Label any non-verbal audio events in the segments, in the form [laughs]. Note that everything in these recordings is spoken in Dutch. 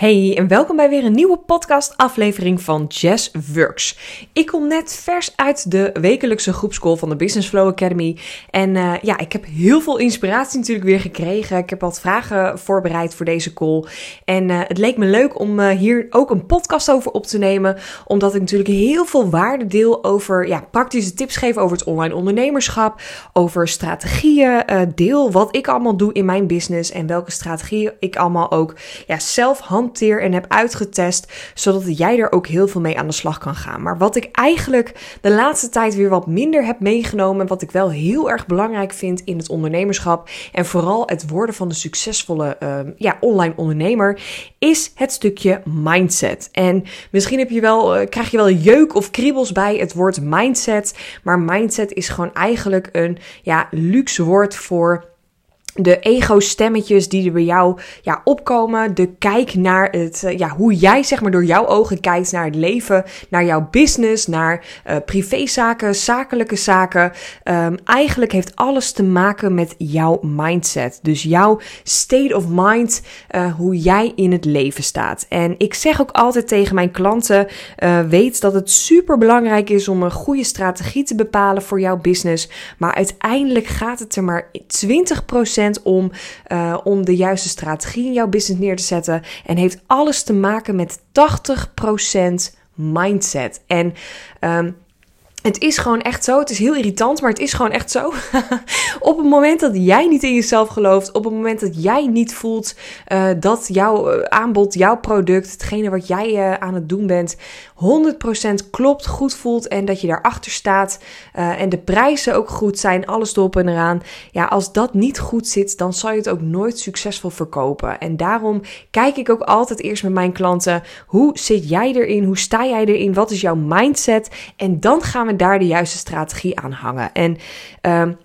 Hey en welkom bij weer een nieuwe podcast aflevering van Jazz Works. Ik kom net vers uit de wekelijkse groepscall van de Business Flow Academy. En uh, ja, ik heb heel veel inspiratie natuurlijk weer gekregen. Ik heb wat vragen voorbereid voor deze call. En uh, het leek me leuk om uh, hier ook een podcast over op te nemen. Omdat ik natuurlijk heel veel waarde deel over ja, praktische tips geef over het online ondernemerschap. Over strategieën deel wat ik allemaal doe in mijn business. En welke strategieën ik allemaal ook ja, zelf hand en heb uitgetest, zodat jij er ook heel veel mee aan de slag kan gaan. Maar wat ik eigenlijk de laatste tijd weer wat minder heb meegenomen, wat ik wel heel erg belangrijk vind in het ondernemerschap en vooral het worden van een succesvolle uh, ja, online ondernemer, is het stukje mindset. En misschien heb je wel, uh, krijg je wel jeuk of kriebels bij het woord mindset, maar mindset is gewoon eigenlijk een ja, luxe woord voor de ego-stemmetjes die er bij jou ja, opkomen. De kijk naar het, uh, ja, hoe jij zeg maar door jouw ogen kijkt naar het leven, naar jouw business, naar uh, privézaken, zakelijke zaken. Um, eigenlijk heeft alles te maken met jouw mindset. Dus jouw state of mind, uh, hoe jij in het leven staat. En ik zeg ook altijd tegen mijn klanten: weet dat het super belangrijk is om een goede strategie te bepalen voor jouw business. Maar uiteindelijk gaat het er maar 20% om, uh, om de juiste strategie in jouw business neer te zetten. En heeft alles te maken met 80% mindset. En um, het is gewoon echt zo. Het is heel irritant, maar het is gewoon echt zo. [laughs] op het moment dat jij niet in jezelf gelooft, op het moment dat jij niet voelt uh, dat jouw eh, aanbod, jouw product, hetgene wat jij aan het doen bent, 100% klopt, goed voelt en dat je daarachter staat uh, en de prijzen ook goed zijn, alles erop en eraan. Ja, als dat niet goed zit, dan zal je het ook nooit succesvol verkopen. En daarom kijk ik ook altijd eerst met mijn klanten, hoe zit jij erin? Hoe sta jij erin? Wat is jouw mindset? En dan gaan we daar de juiste strategie aan hangen. En um,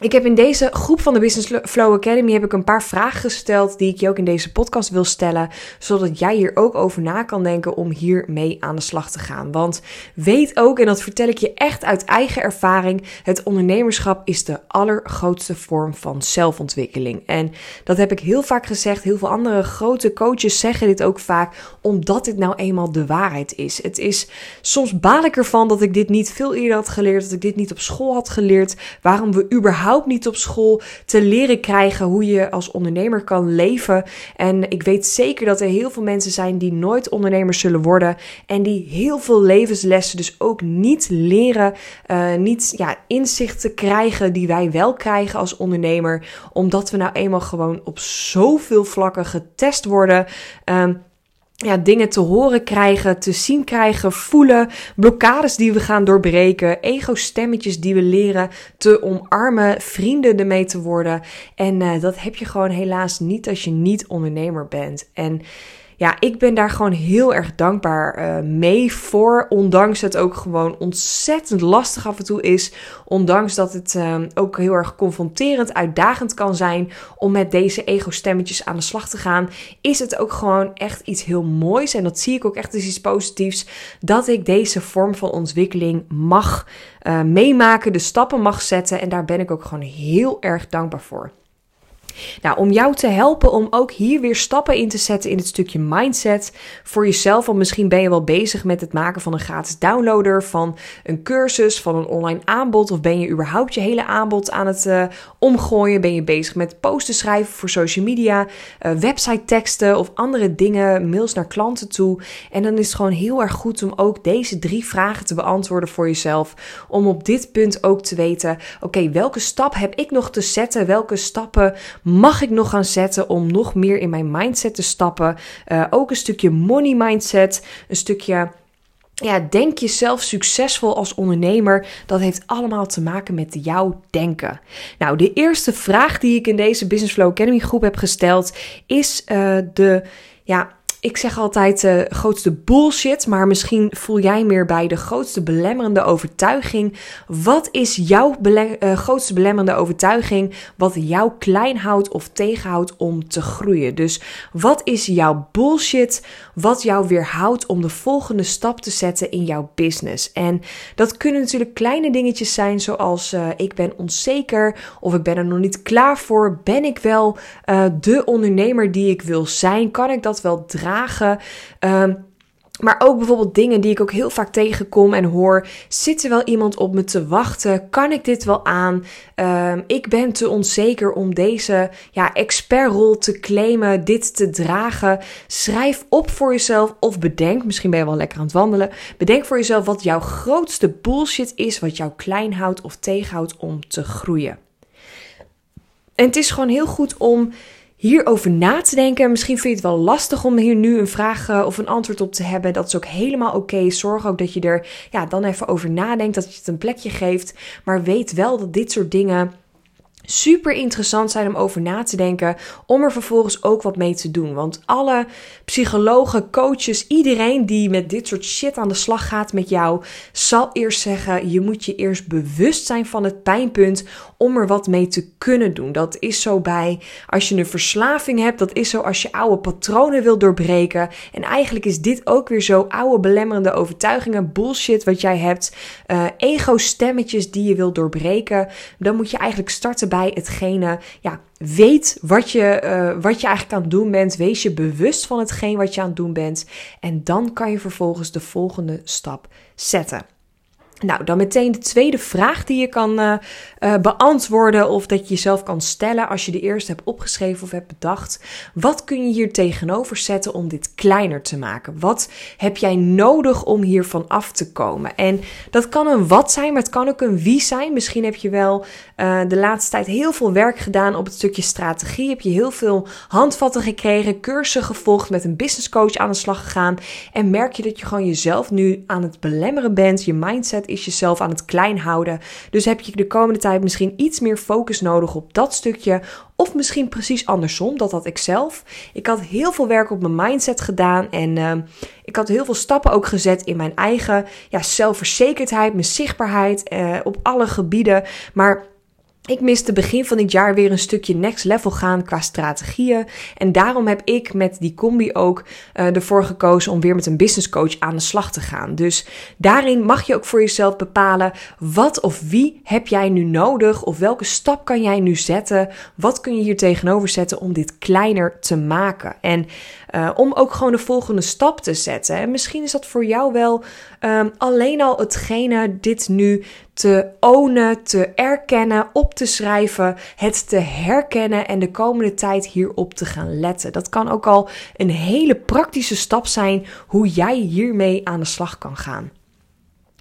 ik heb in deze groep van de Business Flow Academy heb ik een paar vragen gesteld die ik je ook in deze podcast wil stellen, zodat jij hier ook over na kan denken om hiermee aan de slag te gaan. Want weet ook, en dat vertel ik je echt uit eigen ervaring, het ondernemerschap is de allergrootste vorm van zelfontwikkeling. En dat heb ik heel vaak gezegd, heel veel andere grote coaches zeggen dit ook vaak, omdat dit nou eenmaal de waarheid is. Het is soms baal ik ervan dat ik dit niet veel eerder had geleerd, dat ik dit niet op school had geleerd, waarom we überhaupt überhaupt niet op school te leren krijgen hoe je als ondernemer kan leven. En ik weet zeker dat er heel veel mensen zijn die nooit ondernemers zullen worden. En die heel veel levenslessen dus ook niet leren, uh, niet ja, inzichten krijgen die wij wel krijgen als ondernemer. Omdat we nou eenmaal gewoon op zoveel vlakken getest worden. Um, ja, dingen te horen krijgen, te zien krijgen, voelen, blokkades die we gaan doorbreken, ego-stemmetjes die we leren te omarmen, vrienden ermee te worden. En uh, dat heb je gewoon helaas niet als je niet ondernemer bent. En ja, ik ben daar gewoon heel erg dankbaar uh, mee voor. Ondanks het ook gewoon ontzettend lastig af en toe is. Ondanks dat het uh, ook heel erg confronterend, uitdagend kan zijn om met deze ego-stemmetjes aan de slag te gaan. Is het ook gewoon echt iets heel moois. En dat zie ik ook echt als iets positiefs. Dat ik deze vorm van ontwikkeling mag uh, meemaken, de stappen mag zetten. En daar ben ik ook gewoon heel erg dankbaar voor. Nou, om jou te helpen om ook hier weer stappen in te zetten in het stukje mindset voor jezelf. Want misschien ben je wel bezig met het maken van een gratis downloader, van een cursus, van een online aanbod. Of ben je überhaupt je hele aanbod aan het uh, omgooien? Ben je bezig met posten schrijven voor social media, uh, website teksten of andere dingen, mails naar klanten toe. En dan is het gewoon heel erg goed om ook deze drie vragen te beantwoorden voor jezelf. Om op dit punt ook te weten: oké, welke stap heb ik nog te zetten? Welke stappen mag ik nog gaan zetten om nog meer in mijn mindset te stappen? Uh, ook een stukje money mindset, een stukje ja, denk jezelf succesvol als ondernemer. Dat heeft allemaal te maken met jouw denken. Nou, de eerste vraag die ik in deze Business Flow Academy groep heb gesteld is uh, de ja, ik zeg altijd uh, grootste bullshit, maar misschien voel jij meer bij de grootste belemmerende overtuiging. Wat is jouw uh, grootste belemmerende overtuiging wat jou klein houdt of tegenhoudt om te groeien? Dus wat is jouw bullshit wat jou weerhoudt om de volgende stap te zetten in jouw business? En dat kunnen natuurlijk kleine dingetjes zijn zoals uh, ik ben onzeker of ik ben er nog niet klaar voor. Ben ik wel de ondernemer die ik wil zijn? Kan ik dat wel dragen? Ehm, maar ook bijvoorbeeld dingen die ik ook heel vaak tegenkom en hoor. Zit er wel iemand op me te wachten? Kan ik dit wel aan? Ehm, ik ben te onzeker om deze ja, expertrol te claimen, dit te dragen. Schrijf op voor jezelf of bedenk, misschien ben je wel lekker aan het wandelen. Bedenk voor jezelf wat jouw grootste bullshit is, wat jou klein houdt of tegenhoudt om te groeien. En het is gewoon heel goed om hierover na te denken. Misschien vind je het wel lastig om hier nu een vraag eh, of een antwoord op te hebben. Dat is ook helemaal oké. Zorg ook dat je er ja, dan even over nadenkt, dat je het een plekje geeft. Maar weet wel dat dit soort dingen super interessant zijn om over na te denken, om er vervolgens ook wat mee te doen. Want alle psychologen, coaches, iedereen die met dit soort shit aan de slag gaat met jou, zal eerst zeggen: je moet je eerst bewust zijn van het pijnpunt om er wat mee te kunnen doen. Dat is zo bij als je een verslaving hebt, dat is zo als je oude patronen wil doorbreken. En eigenlijk is dit ook weer zo oude belemmerende overtuigingen, bullshit wat jij hebt, uh, ego-stemmetjes die je wil doorbreken. Dan moet je eigenlijk starten bij hetgene, ja, weet wat je, uh, wat je eigenlijk aan het doen bent. Wees je bewust van hetgeen wat je aan het doen bent. En dan kan je vervolgens de volgende stap zetten. Nou, dan meteen de tweede vraag die je kan uh, uh, beantwoorden of dat je jezelf kan stellen als je de eerste hebt opgeschreven of hebt bedacht. Wat kun je hier tegenover zetten om dit kleiner te maken? Wat heb jij nodig om hiervan af te komen? En dat kan een wat zijn, maar het kan ook een wie zijn. Misschien heb je wel uh, de laatste tijd heel veel werk gedaan op het stukje strategie. Heb je heel veel handvatten gekregen, cursussen gevolgd, met een business coach aan de slag gegaan. En merk je dat je gewoon jezelf nu aan het belemmeren bent, je mindset is jezelf aan het klein houden. Dus heb je de komende tijd misschien iets meer focus nodig op dat stukje. Of misschien precies andersom, dat had ik zelf. Ik had heel veel werk op mijn mindset gedaan en uh, ik had heel veel stappen ook gezet in mijn eigen ja, zelfverzekerdheid, mijn zichtbaarheid uh, op alle gebieden. Maar ik miste begin van dit jaar weer een stukje next level gaan qua strategieën. En daarom heb ik met die combi ook uh, ervoor gekozen om weer met een business coach aan de slag te gaan. Dus daarin mag je ook voor jezelf bepalen wat of wie heb jij nu nodig of welke stap kan jij nu zetten. Wat kun je hier tegenover zetten om dit kleiner te maken. En uh, om ook gewoon de volgende stap te zetten. En misschien is dat voor jou wel um, alleen al hetgene dit nu te ownen, te erkennen, op te schrijven, het te herkennen en de komende tijd hierop te gaan letten. Dat kan ook al een hele praktische stap zijn hoe jij hiermee aan de slag kan gaan.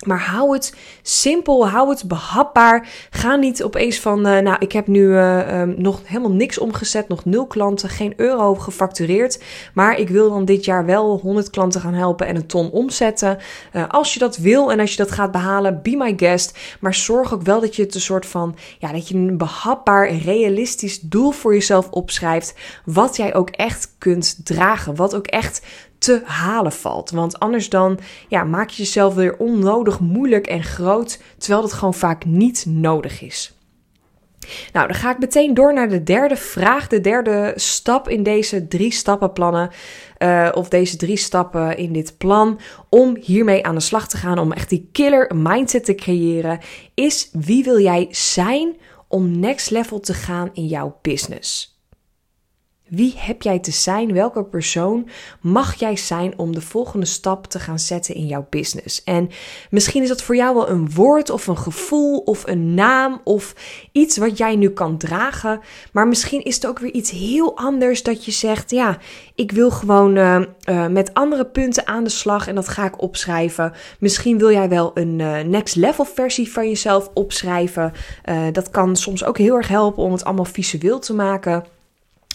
Maar hou het simpel, hou het behapbaar. Ga niet opeens van, uh, nou, ik heb nu uh, um, nog helemaal niks omgezet, nog nul klanten, geen euro gefactureerd. Maar ik wil dan dit jaar wel 100 klanten gaan helpen en een ton omzetten. Uh, als je dat wil en als je dat gaat behalen, be my guest. Maar zorg ook wel dat je het een soort van, ja, dat je een behapbaar, realistisch doel voor jezelf opschrijft. Wat jij ook echt kunt dragen. Wat ook echt te halen valt. Want anders dan ja, maak je jezelf weer onnodig moeilijk en groot, terwijl dat gewoon vaak niet nodig is. Nou, dan ga ik meteen door naar de derde vraag, de derde stap in deze drie stappenplannen. Uh, of deze drie stappen in dit plan om hiermee aan de slag te gaan, om echt die killer mindset te creëren, is wie wil jij zijn om next level te gaan in jouw business? Wie heb jij te zijn? Welke persoon mag jij zijn om de volgende stap te gaan zetten in jouw business? En misschien is dat voor jou wel een woord of een gevoel of een naam of iets wat jij nu kan dragen. Maar misschien is het ook weer iets heel anders dat je zegt: ja, ik wil gewoon uh, uh, met andere punten aan de slag en dat ga ik opschrijven. Misschien wil jij wel een uh, next level versie van jezelf opschrijven. dat kan soms ook heel erg helpen om het allemaal visueel te maken.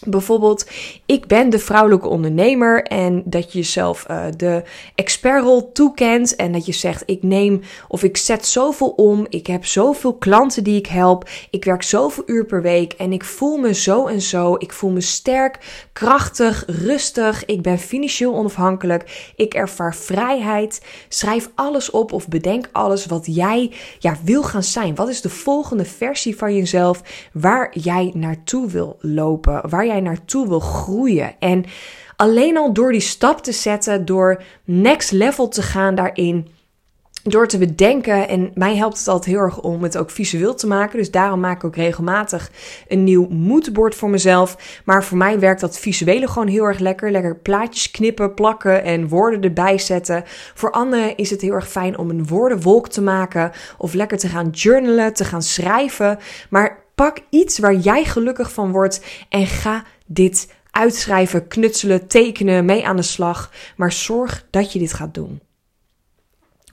Bijvoorbeeld, ik ben de vrouwelijke ondernemer en dat je jezelf uh, de expertrol toekent en dat je zegt: ik neem of ik zet zoveel om, ik heb zoveel klanten die ik help, ik werk zoveel uur per week en ik voel me zo en zo, ik voel me sterk, krachtig, rustig, ik ben financieel onafhankelijk, ik ervaar vrijheid. Schrijf alles op of bedenk alles wat jij ja, wil gaan zijn. Wat is de volgende versie van jezelf waar jij naartoe wil lopen, waar jij naartoe wil groeien. En alleen al door die stap te zetten, door next level te gaan daarin door te bedenken. En mij helpt het altijd heel erg om het ook visueel te maken. Dus daarom maak ik ook regelmatig een nieuw moodboard voor mezelf. Maar voor mij werkt dat visuele gewoon heel erg lekker. Lekker plaatjes knippen, plakken en woorden erbij zetten. Voor anderen is het heel erg fijn om een woordenwolk te maken. Of lekker te gaan journalen, te gaan schrijven. Maar pak iets waar jij gelukkig van wordt en ga dit uitschrijven, knutselen, tekenen, mee aan de slag. Maar zorg dat je dit gaat doen.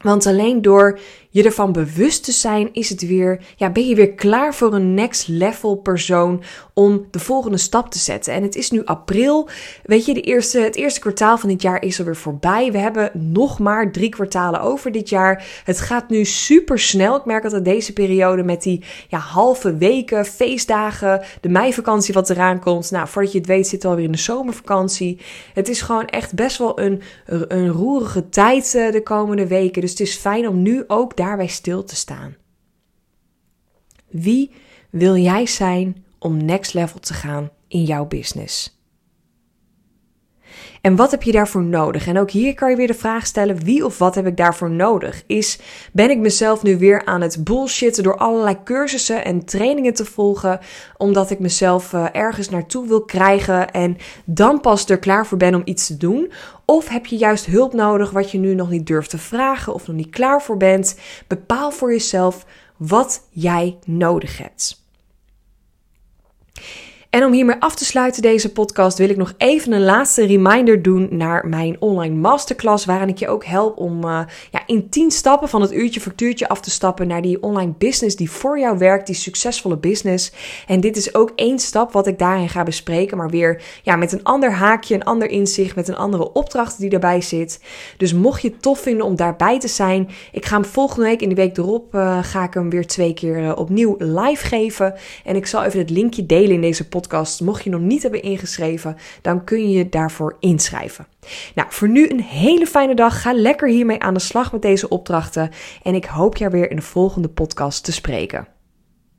Want alleen door je ervan bewust te zijn, is het weer, ja, ben je weer klaar voor een next level persoon om de volgende stap te zetten. En het is nu april. Weet je, de eerste, het eerste kwartaal van dit jaar is alweer voorbij. We hebben nog maar drie kwartalen over dit jaar. Het gaat nu super snel. Ik merk dat deze periode met die ja, halve weken, feestdagen, de meivakantie wat eraan komt. Nou, voordat je het weet zitten we alweer in de zomervakantie. Het is gewoon echt best wel een, een roerige tijd eh, de komende weken. Dus het is fijn om nu ook daarbij stil te staan. Wie wil jij zijn om next level te gaan in jouw business? En wat heb je daarvoor nodig? En ook hier kan je weer de vraag stellen: wie of wat heb ik daarvoor nodig? Is ben ik mezelf nu weer aan het bullshitten door allerlei cursussen en trainingen te volgen, omdat ik mezelf uh, ergens naartoe wil krijgen en dan pas er klaar voor ben om iets te doen? Of heb je juist hulp nodig wat je nu nog niet durft te vragen of nog niet klaar voor bent? Bepaal voor jezelf wat jij nodig hebt. En om hiermee af te sluiten deze podcast wil ik nog even een laatste reminder doen naar mijn online masterclass, waarin ik je ook help om uh, ja, in 10 stappen van het uurtje factuurtje af te stappen naar die online business die voor jou werkt, die succesvolle business. En dit is ook één stap wat ik daarin ga bespreken, maar weer ja, met een ander haakje, een ander inzicht, met een andere opdracht die erbij zit. Dus mocht je het tof vinden om daarbij te zijn, ik ga hem volgende week in de week erop uh, ga ik hem weer twee keer uh, opnieuw live geven. En ik zal even het linkje delen in deze podcast podcast. Mocht je nog niet hebben ingeschreven, dan kun je je daarvoor inschrijven. Nou, voor nu een hele fijne dag. Ga lekker hiermee aan de slag met deze opdrachten. En ik hoop je weer in de volgende podcast te spreken.